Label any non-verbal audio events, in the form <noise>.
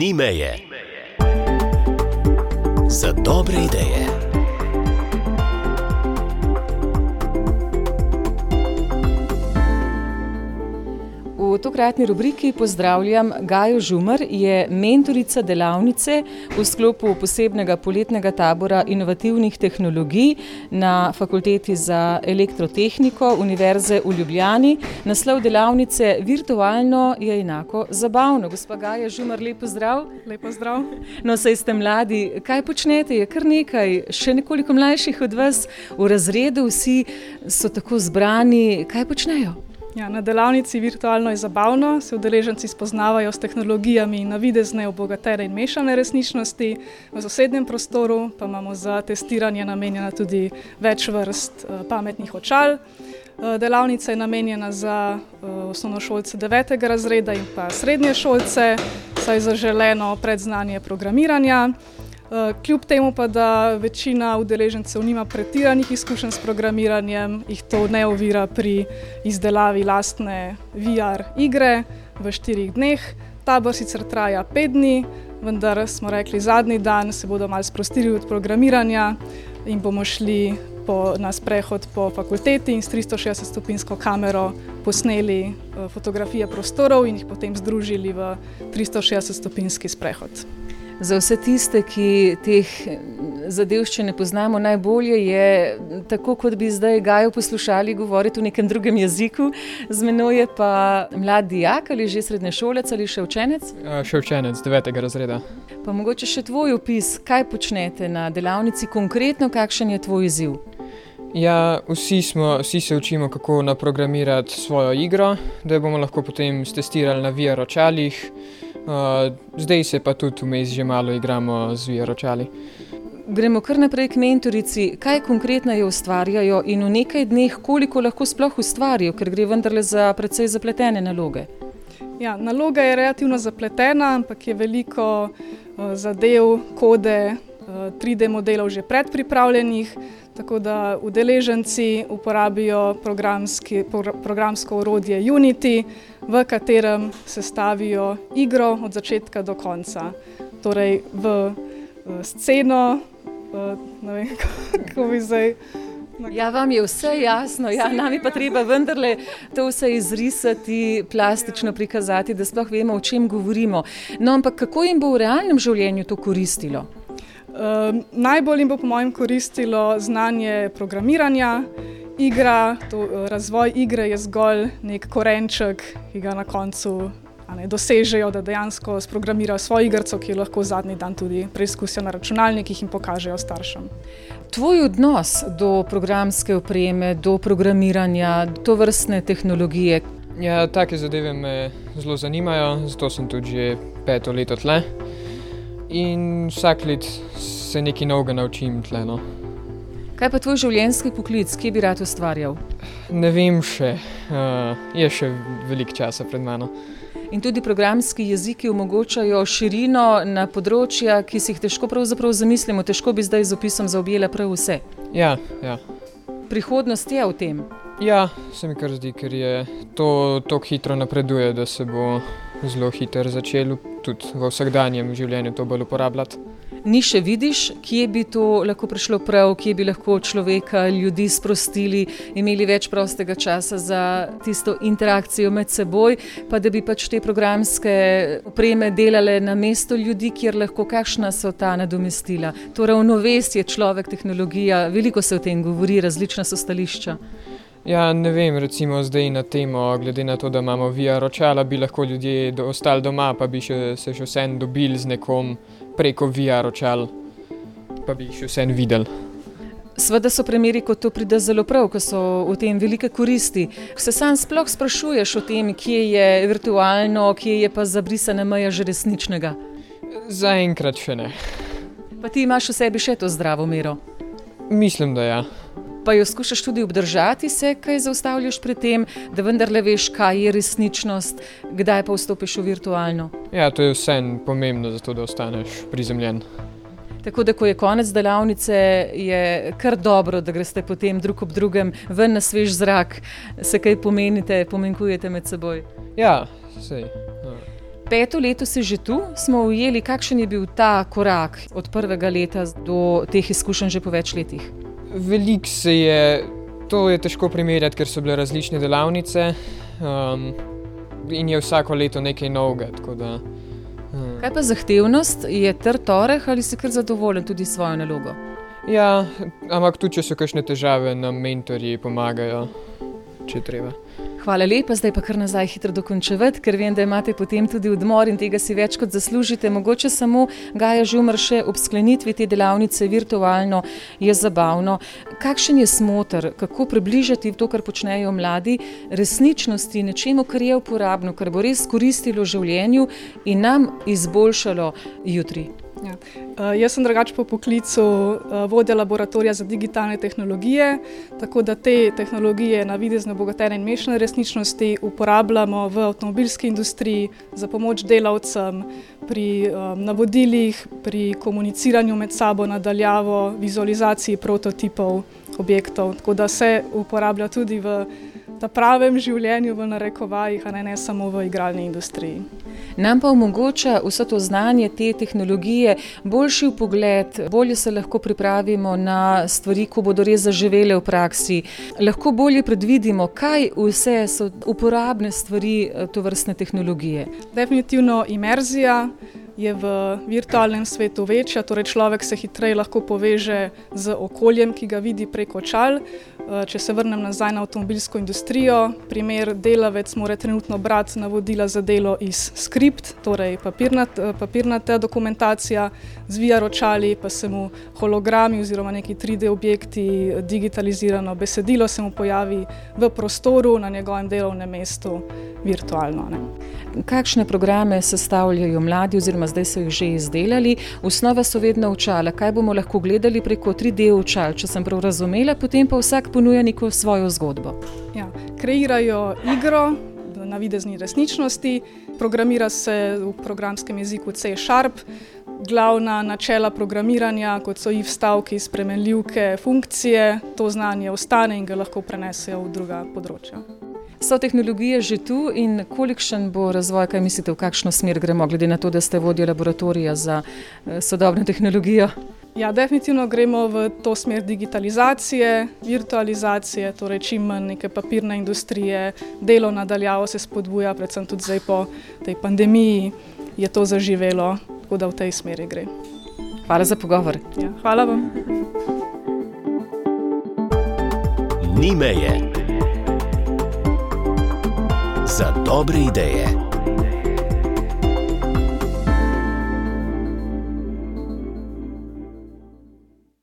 Ni meje. Za dobre ideje. V tokratni rubriki pozdravljam Gajo Žumr, je mentorica delavnice v sklopu posebnega poletnega tabora inovativnih tehnologij na Fakulteti za elektrotehniko Univerze v Ljubljani. Naslov delavnice Virtualno je enako zabavno. Gospa Gaja Žumr, lepo zdrav. Lepo zdrav. No, saj ste mladi. Kaj počnete? Je kar nekaj, še nekoliko mlajših od vas v razredu, vsi so tako zbrani. Kaj počnejo? Ja, na delavnici virtualno je zabavno, se udeleženci spoznavajo s tehnologijami navidezne, obogatene in mešane resničnosti. V sosednjem prostoru pa imamo za testiranje namenjena tudi več vrst uh, pametnih očal. Uh, delavnica je namenjena za uh, osnovnošolce 9. razreda in pa srednje šolce, saj je zaželeno predznanje programiranja. Eh, kljub temu pa, da večina udeležencev nima pretiranih izkušenj s programiranjem, jih to ne ovira pri izdelavi lastne VR igre v štirih dneh. Tabor sicer traja pet dni, vendar smo rekli, zadnji dan se bodo malo sprostili od programiranja in bomo šli po, na sprehod po fakulteti in s 360-stopinsko kamero posneli uh, fotografije prostorov in jih potem združili v 360-stopinski sprehod. Za vse tiste, ki teh zadev še ne poznamo najbolje, je tako, kot bi zdaj Gajo poslušali govoriti v nekem drugem jeziku. Z menoj je pa mlad dijak ali že srednje šolec ali še učenec? Ja, še učenec, devetega razreda. Pa mogoče še tvoj opis, kaj počnete na delavnici, konkretno kakšen je tvoj izziv? Ja, vsi, smo, vsi se učimo, kako naprogramirati svojo igro, da jo bomo lahko potem testirali na VR očalih. Uh, zdaj se pa tudi vmes že malo igramo z VR-očali. Gremo kar naprej k mentorici. Kaj konkretno jo ustvarjajo in v nekaj dneh, koliko lahko sploh ustvarijo, ker gre vendarle za precej zapletene naloge? Ja, naloga je relativno zapletena, ampak je veliko uh, zadev, kode, uh, 3D modelov že predpripravljenih. Tako da udeleženci uporabijo programsko orodje Unity, v katerem sestavijo igro od začetka do konca. Torej, v sceno, ne vem, <laughs> kako bi zdaj. Ja, vam je vse jasno, ja, nam je pa treba vendarle to vse izrisati, plastično prikazati, da sploh vemo, o čem govorimo. No, ampak kako jim bo v realnem življenju to koristilo? Um, najbolj jim bo, po mojem, koristilo znanje programiranja, igra, to, razvoj igre je zgolj nek korenček, ki ga na koncu ne, dosežejo, da dejansko sprogramirajo svojo igrico, ki jo lahko zadnji dan tudi preizkusijo na računalnikih in pokažejo staršem. Tvoj odnos do programske opreme, do programiranja, do vrstne tehnologije. Ja, take zadeve me zelo zanimajo, zato sem tudi že peto leto tle. In vsak let se nekaj novega naučim tle. No. Kaj pa tvoj življenjski poklic, kje bi rad ustvarjal? Ne vem še, uh, je še veliko časa pred mano. In tudi programski jeziki omogočajo širino na področja, ki si jih težko zamislimo, težko bi zdaj z opisom zaobjela prav vse. Ja, ja. Prihodnost je v tem. Ja, se mi kar zdi, ker je to tako hitro napreduje, da se bo zelo hitro začelo tudi v vsakdanjem življenju to bolj uporabljati ni še vidiš, kje bi to lahko prišlo prav, kje bi lahko človeka, ljudi sprostili, imeli več prostega časa za tisto interakcijo med seboj, pa da bi pač te programske opreme delale na mesto ljudi, kjer lahko kakšna so ta nadomestila. To ravnovesje človek, tehnologija, veliko se o tem govori, različna so stališča. Ja, ne vem, recimo zdaj na temo, glede na to, da imamo VR očala, bi lahko ljudje ostali doma, pa bi še, se še vsem dobili z nekom preko VR očal, pa bi jih še vsem videl. Sveda so primeri, ko to pride zelo prav, ko so v tem velike koristi. Ko se sam sploh sprašuješ o tem, kje je virtualno, kje je pa zabrisana meja že resničnega? Zaenkrat še ne. Pa ti imaš v sebi še to zdravo mero? Mislim, da ja. Pa jo skušaš tudi obdržati, se kaj zaustavljaš pri tem, da vendarle veš, kaj je resničnost, kdaj pa vstopiš v virtualno. Ja, to je vse pomembno, zato da ostaneš prizemljen. Tako da, ko je konec delavnice, je kar dobro, da greste potem drug ob drugem ven na svež zrak, se kaj pomenite, pomenkujete med seboj. Ja, sej. Peto leto si že tu, smo ujeli, kakšen je bil ta korak od prvega leta do teh izkušenj že po več letih. Veliko se je, to je težko primerjati, ker so bile različne delavnice um, in je vsako leto nekaj novega. Da, um. Kaj pa zahtevnost, je trd torek ali si kar zadovoljen tudi s svojo nalogo? Ja, ampak tudi če so kakšne težave, nam mentori pomagajo, če treba. Hvala lepa, zdaj pa kar nazaj hitro dokončevati, ker vem, da imate potem tudi odmor in tega si več kot zaslužite. Mogoče samo Gaja Žumr še ob sklenitvi te delavnice virtualno je zabavno. Kakšen je smotr, kako približati to, kar počnejo mladi, resničnosti, nečemu, kar je uporabno, kar bo res koristilo življenju in nam izboljšalo jutri. Ja. Uh, jaz sem drugač po poklicu uh, vodja laboratorija za digitalne tehnologije, tako da te tehnologije na videzno obogatene in mešane resničnosti uporabljamo v avtomobilski industriji za pomoč delavcem pri um, navodilih, pri komuniciranju med sabo nadaljavo, vizualizaciji prototipov objektov, tako da se uporablja tudi v ta pravem življenju, v narekovajih, a ne, ne samo v igralni industriji. Nam pa omogoča vse to znanje, te tehnologije, boljši pogled, bolje se lahko pripravimo na stvari, ko bodo res zaživele v praksi. Lahko bolje predvidimo, kaj vse so uporabne stvari eh, to vrstne tehnologije. Definitivno imerzija je v virtualnem svetu večja, torej človek se hitreje lahko poveže z okoljem, ki ga vidi preko čal. Eh, če se vrnem nazaj na avtomobilsko industrijo, primer delavec mora trenutno brati navodila za delo iz skript, torej papirnat, eh, papirnata dokumentacija, zvija ročali, pa se mu hologrami oziroma neki 3D objekti, digitalizirano besedilo se mu pojavi v prostoru na njegovem delovnem mestu virtualno. Ne. Kakšne programe sestavljajo mladi, oziroma zdaj so jih že izdelali? Osnova so vedno očala. Kaj bomo lahko gledali preko 3D očal, če sem prav razumela, potem pa vsak ponuja neko svojo zgodbo. Ja, kreirajo igro na videzni resničnosti, programira se v programskem jeziku C-Sharp. Glavna načela programiranja, kot so if stavki, spremenljivke, funkcije, to znanje ostane in ga lahko prenesejo v druga področja. So tehnologije že tu in kolikšen bo razvoj, kaj mislite, v kakšno smer gremo, glede na to, da ste vodili laboratorija za eh, sodobno tehnologijo? Ja, definitivno gremo v to smer digitalizacije, virtualizacije, torej čim manj neke papirne industrije, delo nadaljavo se spodbuja, predvsem tudi zdaj po tej pandemiji je to zaživelo, tako da v tej smeri gre. Hvala za pogovor. Ja, hvala vam. Ni meje za dobre ideje.